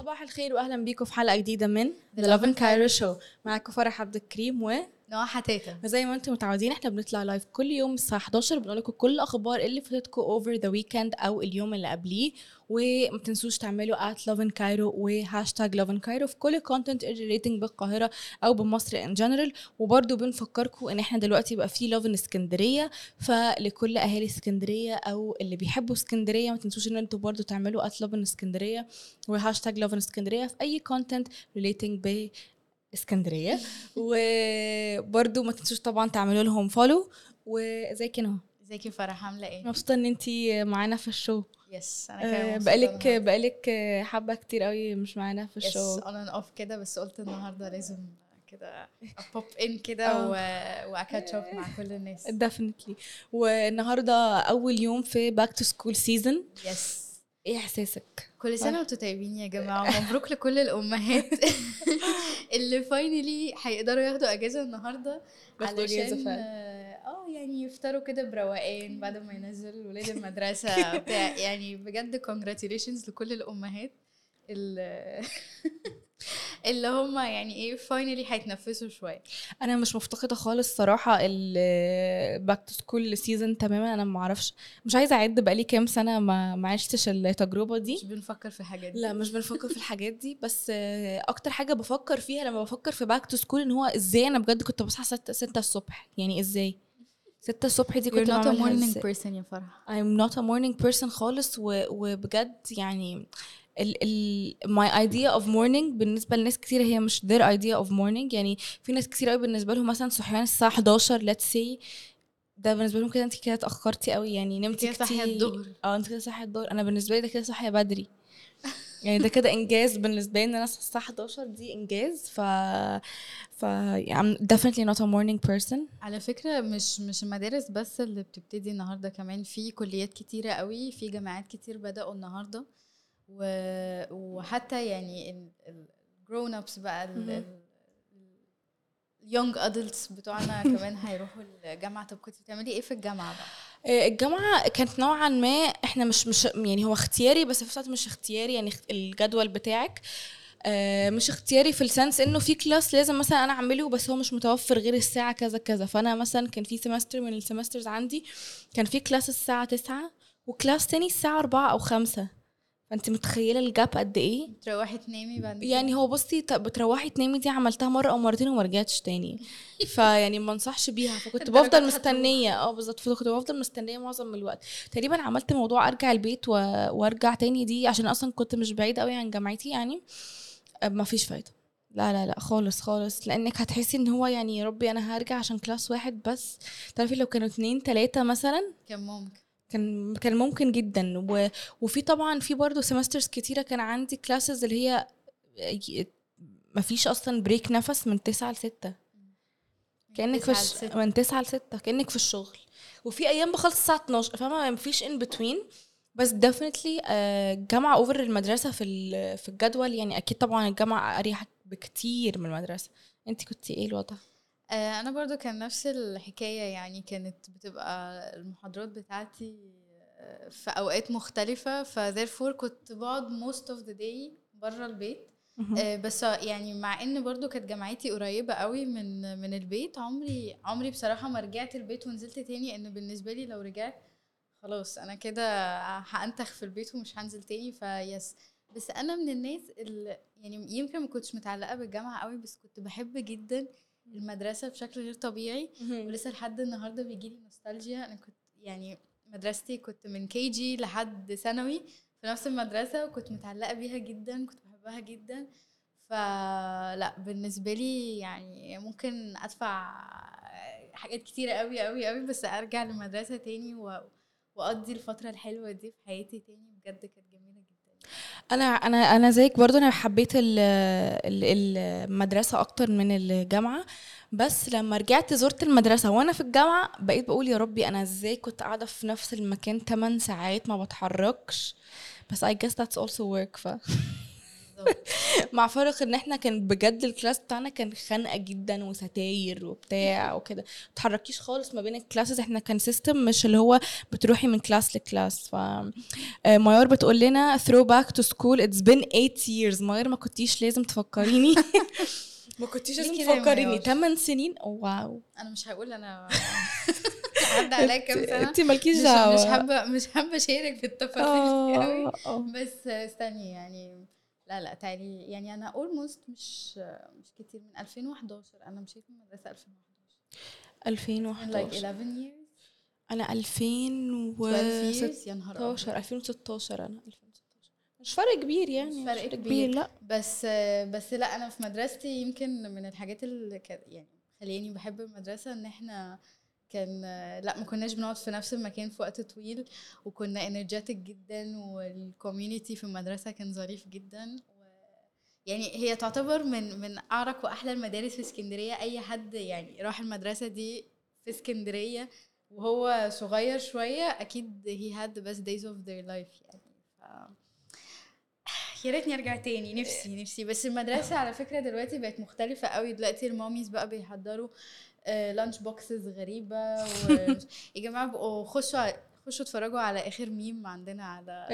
صباح الخير واهلا بيكم في حلقة جديدة من Lovin Cairo Show. معاكم فرح عبد الكريم و نوع حتاتا زي ما أنتم متعودين إحنا بنطلع live كل يوم الساعة 11 بنقول لكم كل الأخبار اللي فاتتكم over the weekend أو اليوم اللي قبليه. وما تنسوش تعملوا at Lovin Cairo و hashtag Lovin Cairo في كل content relating بالقاهرة أو بمصر in general وبرده بنفكركم إن إحنا دلوقتي بقى في Lovin اسكندريه فلكل أهالي اسكندرية أو اللي بيحبوا اسكندرية ما تنسوش إن أنتوا برده تعملوا at Lovin اسكندريه و hashtag Lovin اسكندريه في أي content relating ب اسكندرية. وبرده ما تنسوش طبعا تعملوا لهم follow وازيك أنا ازيك يا فرح عاملة إيه؟ مبسوطة إن انت معانا في ال show. Yes أنا كمان آه، مبسوطة بقالك. بقالك حبة كتير قوي مش معانا في yes ال show. On and off كده بس قلت النهارده لازم كده pop in كده آه. وا catch up مع كل الناس. Definitely والنهاردة أول يوم في back to school season yes إيه احساسك؟ كل سنة وأنتم طيبين يا جماعة. مبروك لكل الأمهات. اللي finally هيقدروا ياخدوا أجازة النهارده علشان فعلا. آه آه، يعني يفطروا كده بروقان بعد ما ينزلوا ولاد المدرسة بتاع. يعني بجد congratulations لكل الأمهات. اللي هم يعني إيه finally هيتنفسوا شوية. أنا مش مفتقدة خالص صراحة ال back to school season تماما. أنا ما أعرفش مش عايزة أعد بقالي كام سنة ما ما عشتش التجربة دي. مش بنفكر في حاجات دي. لا مش بنفكر في الحاجات دي. بس أكتر حاجة بفكر فيها لما بفكر في back to school إن هو إزاي أنا بجد كنت بصحى 6 6 الصبح. يعني إزاي؟ 6 الصبح دي You're كنت not a morning person يا فرح. I'm not a morning person خالص و, وبجد يعني my idea of morning بالنسبة لناس كتير هي مش their idea of morning. يعني في ناس كتير قوي بالنسبة لهم مثلا صحيان الساعة 11 let's say. ده بالنسبة لهم كده انت كده اتأخرتي قوي يعني نمتي كتير. الظهر. آه انت كده صاحية الظهر. أنا بالنسبة لي ده كده صاحية بدري. يعني ده كده إنجاز بالنسبة لي إن أنا اصحى الساعة 11 دي إنجاز. ف ف I'm definitely not a morning person. على فكرة مش مش المدارس بس اللي بتبتدي النهارده كمان في كليات كتيرة قوي في جامعات كتير بدأوا النهارده. وحتى يعني الجرون ابس بقى. ال young adults بتوعنا كمان هيروحوا الجامعة طب كنت بتعملي إيه في الجامعة بقى؟ آه، الجامعة كانت نوعا ما إحنا مش مش يعني هو اختياري بس في الوقت مش اختياري يعني الجدول بتاعك آه، مش اختياري في ال sense إنه في class لازم مثلا أنا أعمله بس هو مش متوفر غير الساعة كذا كذا فأنا مثلا كان في semester من ال semesters عندي كان في class الساعة تسعة و class تاني الساعة أربعة أو خمسة فانت متخيلة ال gap قد إيه؟ تروحي تنامي بعد؟ يعني هو بصي بتروحي تنامي دي عملتها مرة أو مرتين وما رجعتش تاني. فيعني ما انصحش بيها. فكنت بفضل. مستنية. آه بالظبط. فكنت بفضل مستنية معظم الوقت. تقريبا عملت موضوع أرجع البيت و... وأرجع تاني دي عشان أصلا كنت مش بعيد قوي عن جامعتي يعني. ما فيش فايدة. لا لا لا خالص خالص. لأنك هتحسي إن هو يعني يا ربي أنا هرجع عشان كلاس واحد بس. تعرفي لو كانوا اتنين تلاتة مثلا؟ كان ممكن. كان كان ممكن جدا. و... وفي طبعا في برضه semesters كتيرة كان عندي classes اللي هي ما فيش أصلا break نفس من تسعة لستة. كأنك في الش... من تسعة لستة كأنك في الشغل. وفي أيام بخلص الساعة 12 فاهمة؟ ما فيش in between بس definitely الجامعة over المدرسة في في الجدول. يعني أكيد طبعا الجامعة اريح بكتير من المدرسة. انت كنتي إيه الوضع؟ أنا برضو كان نفس الحكاية يعني كانت بتبقى المحاضرات بتاعتي آه، في أوقات مختلفة فتherefore كنت بقعد most of the day بره البيت. آه، بس يعني مع إن برضو كانت جامعتي قريبة قوي من من البيت عمري عمري بصراحة ما رجعت البيت ونزلت تاني ان بالنسبة لي لو رجعت خلاص أنا كده هأنتخ في البيت ومش هنزل تاني فيس بس أنا من الناس اللي يعني يمكن ما كنتش متعلقة بالجامعة قوي بس كنت بحب جدا المدرسة بشكل غير طبيعي ولسه لحد النهارده بيجيلي نوستالجيا. أنا كنت يعني مدرستي كنت من كي جي لحد ثانوي في نفس المدرسة وكنت متعلقة بيها جدا كنت بحبها جدا. فلا بالنسبة لي يعني ممكن أدفع حاجات كتيرة قوي قوي قوي بس أرجع للمدرسة تاني و... وأقضي الفترة الحلوة دي في حياتي تاني بجد كانت جدا أنا أنا أنا زيك برضو أنا حبيت ال- ال- المدرسة أكتر من الجامعة بس لما رجعت زرت المدرسة وأنا في الجامعة بقيت بقول يا ربي أنا إزاي كنت قاعدة في نفس المكان 8 ساعات ما بتحركش بس I guess that's also work ف. مع فرق إن إحنا كان بجد ال class بتاعنا كان خانقة جدا وستاير وبتاع وكده. متحركيش خالص ما بين ال classes إحنا كان system مش اللي هو بتروحي من class ل class ف آه، ميار بتقول لنا throw back to school. It's been 8 years. ميار ما كنتيش لازم تفكريني. ما كنتيش لازم تفكريني. ميار؟ 8 سنين؟ واو. أنا مش هقول أنا عدى عليا كام سنة. انت مالكيش دعوه مش حابه مش حابة أشارك في التفاصيل دي قوي. آه، آه. بس استني يعني لا لا يعني أنا اولموست مش مش كتير من 2011 أنا مشيت من المدرسة 2011 من like 2011 11 years. أنا 12 years 2016 يا نهار أبيض. 2016 أنا 2016 مش فرق كبير يعني مش فرق كبير. كبير. لا. بس بس لا أنا في مدرستي يمكن من الحاجات اللي يعني خليني بحب المدرسة إن إحنا كان لا ما كناش بنقعد في نفس المكان في وقت طويل وكنا انرجيتك جدا والكوميونتي في المدرسة كان ظريف جدا. يعني هي تعتبر من من أعرق وأحلى المدارس في اسكندرية. أي حد يعني راح المدرسة دي في اسكندرية وهو صغير شوية أكيد had the best days of their life. يعني ف يا ريتني أرجع تاني. نفسي نفسي. بس المدرسة على فكرة دلوقتي بقت مختلفة قوي. دلوقتي ال mommies بقى بيحضروا lunch boxes غريبة و... يا جماعة بقوا خشوا خشوا اتفرجوا على آخر ميم عندنا على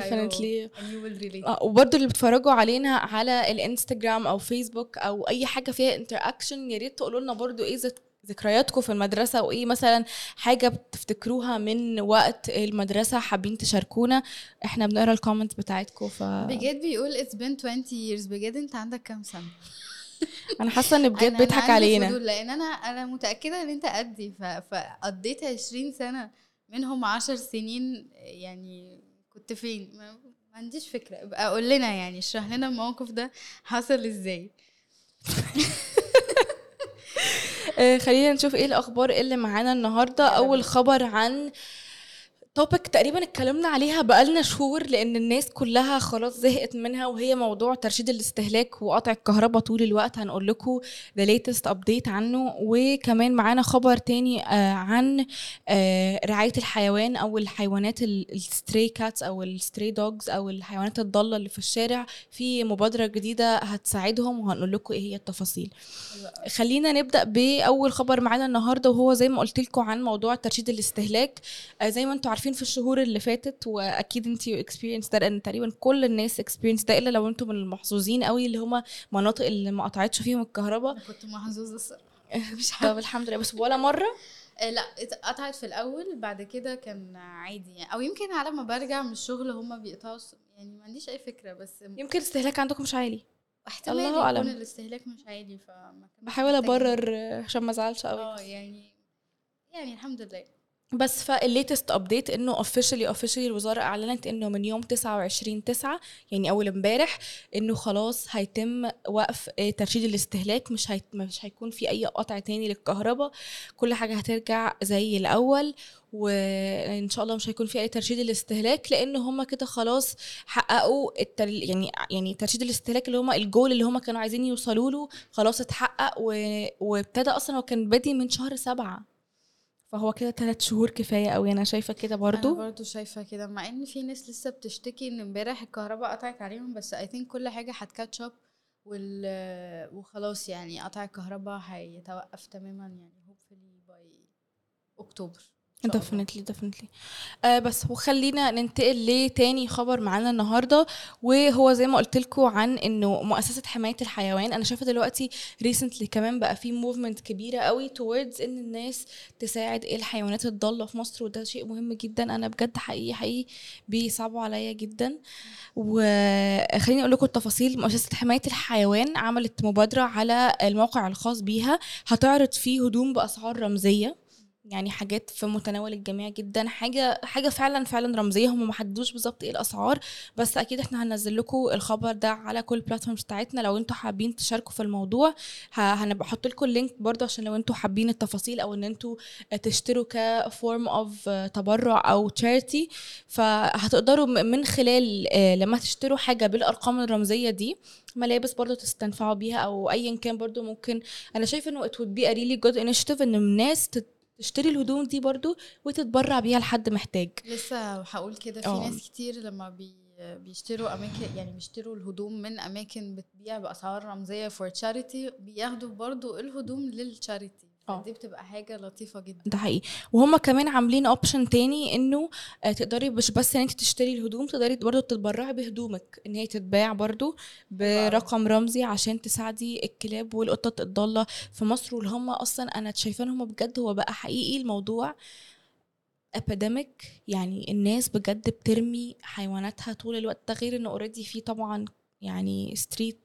definitely relate. آه، وبرضه اللي بتتفرجوا علينا على الانستجرام أو فيسبوك أو أي حاجة فيها interaction يا ريت تقولوا لنا برضه إيه ذك- ذكرياتكم في المدرسة وإيه مثلا حاجة بتفتكروها من وقت المدرسة حابين تشاركونا. إحنا بنقرأ الكومنتس بتاعتكم ف بجد بيقول it's been 20 years. بجد أنت عندك كام سنة؟ أنا حاسة إن بجد بيضحك علينا لأن أنا أنا متأكدة إن أنت قدي. فقضيت 20 سنة منهم 10 سنين يعني كنت فين ما, عنديش فكرة ابقى قول لنا يعني اشرح لنا الموقف ده حصل إزاي آه، خلينا نشوف إيه الأخبار اللي معانا النهارده أول. خبر عن topic تقريبا اتكلمنا عليها بقالنا شهور لأن الناس كلها خلاص زهقت منها وهي موضوع ترشيد الاستهلاك وقطع الكهرباء طول الوقت. هنقول لكم the latest update عنه. وكمان معانا خبر تاني آه عن آه رعاية الحيوان أو الحيوانات ال stray cats أو ال stray dogs أو الحيوانات الضالة اللي في الشارع. في مبادرة جديدة هتساعدهم وهنقول لكم إيه هي التفاصيل. خلينا نبدأ بأول خبر معانا النهارده وهو زي ما قلت لكم عن موضوع ترشيد الاستهلاك. آه، زي ما أنتم عارفين في الشهور اللي فاتت وأكيد انت experienced ده لأن تقريبا كل الناس experienced ده إلا لو أنتم من المحظوظين قوي اللي هم مناطق اللي ما قطعتش فيهم الكهرباء. كنت محظوظة الصراحة. مش طب الحمد لله. بس ولا مرة؟ آه، لا اتقطعت في الأول بعد كده كان عادي يعني. أو يمكن على ما برجع من الشغل هما بيقطعوا يعني ما عنديش أي فكرة بس يمكن الاستهلاك عندكم مش عالي. احتمال الله يكون أعلم. الاستهلاك مش عالي فما بحاول. أبرر عشان ما أزعلش قوي آه يعني يعني الحمد لله. بس فال latest update إنه officially officially الوزارة أعلنت إنه من يوم 29 9 يعني أول امبارح إنه خلاص هيتم وقف آه، ترشيد الاستهلاك. مش هيت مش هيكون في أي قطع تاني للكهرباء. كل حاجة هترجع زي الأول وإن شاء الله مش هيكون في أي ترشيد الاستهلاك لأن هم كده خلاص حققوا التر... يعني يعني ترشيد الاستهلاك اللي هم الجول اللي هم كانوا عايزين يوصلوا له خلاص اتحقق و... وابتدى أصلا هو كان بادي من شهر سبعة. فهو كده ثلاث شهور كفاية قوي أنا شايفة كده برضو أنا برضو شايفة كده مع إن في ناس لسه بتشتكي إن امبارح الكهرباء قطعت عليهم بس I think كل حاجة هت catch up وال وخلاص يعني قطع الكهرباء هيتوقف تماما يعني hopefully by October. definitely definitely آه بس وخلينا ننتقل لتاني خبر معانا النهارده وهو زي ما قلت لكم عن إنه مؤسسة حماية الحيوان. أنا شايفة دلوقتي recently كمان بقى في movement كبيرة قوي towards إن الناس تساعد الحيوانات الضالة في مصر وده شيء مهم جدا. أنا بجد حقيقي حقيقي بيصعبوا عليا جدا. وخليني أقول لكم التفاصيل. مؤسسة حماية الحيوان عملت مبادرة على الموقع الخاص بيها. هتعرض فيه هدوم بأسعار رمزية. يعني حاجات في متناول الجميع جدا. حاجة حاجة فعلا فعلا رمزية. هم ما حددوش بالظبط إيه الأسعار بس أكيد إحنا هننزل لكم الخبر ده على كل ال platforms بتاعتنا. لو أنتوا حابين تشاركوا في الموضوع هنبقى أحط لكم ال link برضه عشان لو أنتوا حابين التفاصيل أو إن أنتوا تشتروا ك form of تبرع أو charity فهتقدروا من خلال آه، لما تشتروا حاجة بالأرقام الرمزية دي ملابس برضه تستنفعوا بيها أو ايا كان برضه ممكن. أنا شايفة إنه it would be a really good initiative إن الناس تشتري الهدوم دي برضو وتتبرع بيها لحد محتاج لسه هقول كده في آه. ناس كتير لما بي بيشتروا أماكن يعني بيشتروا الهدوم من أماكن بتبيع بأسعار رمزية for charity بياخدوا برضو الهدوم لل charity. دي بتبقى حاجة لطيفة جدا. ده حقيقي. وهم كمان عاملين option تاني إنه آه، تقدري مش بس إن انت تشتري الهدوم تقدري برضه تتبرعي بهدومك. إن هي تتباع برضه برقم رمزي عشان تساعدي الكلاب والقطط الضالة في مصر. واللي هم أصلا أنا شايفة إن هم بجد هو بقى حقيقي الموضوع epidemic يعني الناس بجد بترمي حيواناتها طول الوقت. ده غير انه already في طبعا يعني street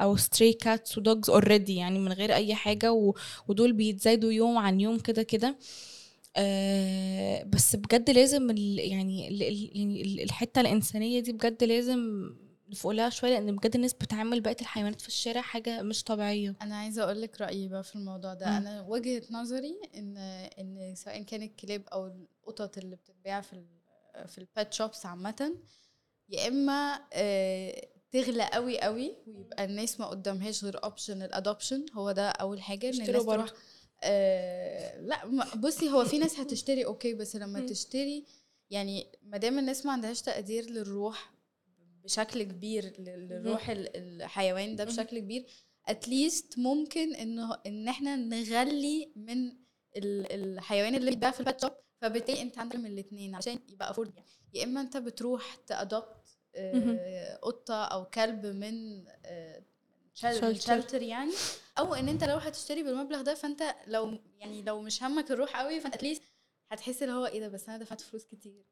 أو stray cats و dogs already يعني من غير أي حاجة و- ودول بيتزايدوا يوم عن يوم كده كده. آه بس بجد لازم ال يعني ال يعني ال- الحتة الإنسانية دي بجد لازم نفوق لها شوية لأن بجد الناس بتعامل بقية الحيوانات في الشارع حاجة مش طبيعية. أنا عايزة أقول لك رأيي بقى في الموضوع ده. مم. أنا وجهة نظري ان إن سواء كان الكلاب أو القطط اللي بتتباع في ال في ال pet shops عامه يا إما آه، تغلى قوي قوي ويبقى الناس ما قدامهاش غير option ال adoption هو ده أول حاجة إن الناس. تروح آه لا بصي هو في ناس هتشتري okay بس لما. تشتري يعني ما دام الناس ما عندهاش تقدير للروح بشكل كبير لل- للروح ال- الحيوان ده. بشكل كبير at least ممكن انه إن إحنا نغلي من ال- الحيوان اللي بيتباع في ال pet shop فبالتالي أنت عندك من الاثنين عشان يبقى afford يعني يا إما أنت بتروح ت adopt. قطة أو كلب من Shelter. shelter. يعني. أو إن أنت لو هتشتري بالمبلغ ده فأنت لو يعني لو مش همك الروح قوي فأنت at least هتحس اللي هو إيه ده بس أنا دفعت فلوس كتير.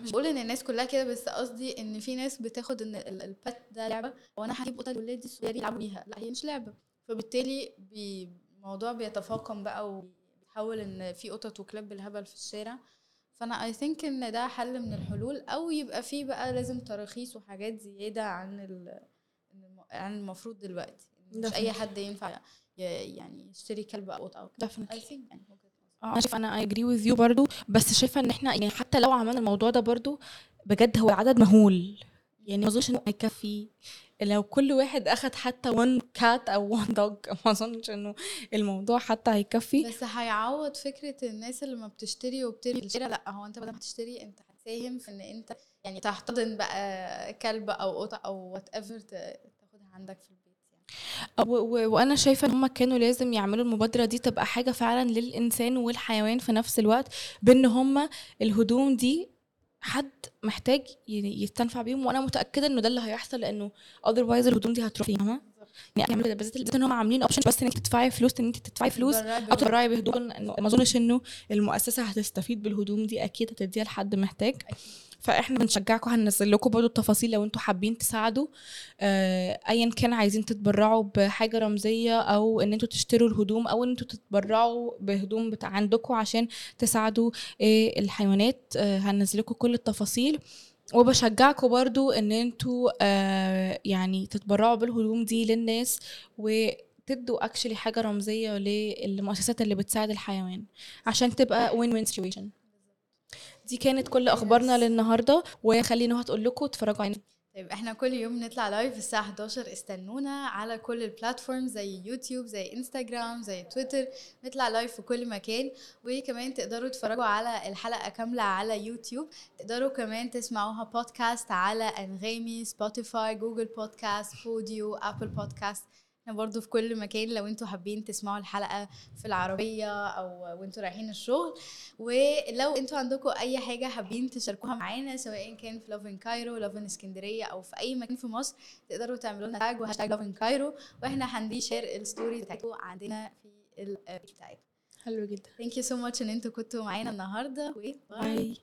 مش بقول إن الناس كلها كده بس قصدي إن في ناس بتاخد إن ال- ال pet ده لعبة وأنا هجيب قطة لولادي الصغير يلعبوا بيها. لا هي مش لعبة. فبالتالي بي- الموضوع بيتفاقم بقى وبيتحول إن في قطط وكلاب بالهبل في الشارع. فأنا I think إن ده حل من الحلول أو يبقى فيه بقى لازم تراخيص وحاجات زيادة عن ال عن المفروض دلوقتي. مش أي. حد ينفع يعني يشتري كلب أو قطه أو كده يعني نظري. آه أنا شايفة أنا I agree with you برضو. بس شايفة إن إحنا يعني حتى لو عملنا الموضوع ده برضو بجد هو عدد مهول. يعني ما أظنش إنه هيكفي. لو كل واحد أخد حتى one cat أو one dog ما أظنش إنه الموضوع حتى هيكفي. بس هيعوض فكرة الناس اللي ما بتشتري وبترمي الشارع. لأ هو أنت بدل ما تشتري أنت هتساهم في إن أنت يعني تحتضن بقى كلب أو قطة أو whatever تاخدها عندك في البيت يعني. وأنا شايفة إن هم كانوا لازم يعملوا المبادرة دي تبقى حاجة فعلا للإنسان والحيوان في نفس الوقت بإن هم الهدوم دي حد محتاج يستنفع بيهم وأنا متأكدة إنه ده اللي هيحصل لأنه otherwise الهدوم دي هتروح فاهمة؟ يعني كده بالذات إن هم عاملين option بس إن أنت تدفعي فلوس إن أنت تدفعي فلوس أو تبرعي بهدوم ما أظنش إنه المؤسسة هتستفيد بالهدوم دي أكيد هتديها لحد محتاج. فاحنا بنشجعكم هننزل لكم برضو التفاصيل لو أنتوا حابين تساعدوا. آه، ايا كان عايزين تتبرعوا بحاجة رمزية أو إن أنتوا تشتروا الهدوم أو إن أنتوا تتبرعوا بهدوم بتاع عندكم عشان تساعدوا آه، الحيوانات. آه، هننزل لكم كل التفاصيل. وبشجعكم برضو إن أنتوا آه، يعني تتبرعوا بالهدوم دي للناس وتدوا اكشلي حاجة رمزية للمؤسسات اللي بتساعد الحيوان عشان تبقى win win situation دي كانت كل أخبارنا للنهاردة وخلينا هتقول لكم اتفرجوا علينا. طيب إحنا كل يوم نطلع live الساعة 11 استنونا على كل ال platform زي يوتيوب زي انستجرام زي تويتر نطلع live في كل مكان. وكمان تقدروا تتفرجوا على الحلقة كاملة على يوتيوب تقدروا كمان تسمعوها بودكاست على أنغامي سبوتيفاي جوجل بودكاست بوديو ابل بودكاست إحنا برضو في كل مكان لو أنتوا حابين تسمعوا الحلقة في العربية أو وانتوا رايحين الشغل. ولو أنتوا عندكم اي حاجة حابين تشاركوها معانا سواء كان في لافن كايرو لافن اسكندريه أو في اي مكان في مصر تقدروا تعملوا لنا tag و hashtag لافن كايرو وإحنا هندي share ال story بتاعتكم عندنا في ال page بتاعتنا حلو جدا. thank you so much إن أنتوا كنتوا معانا النهارده bye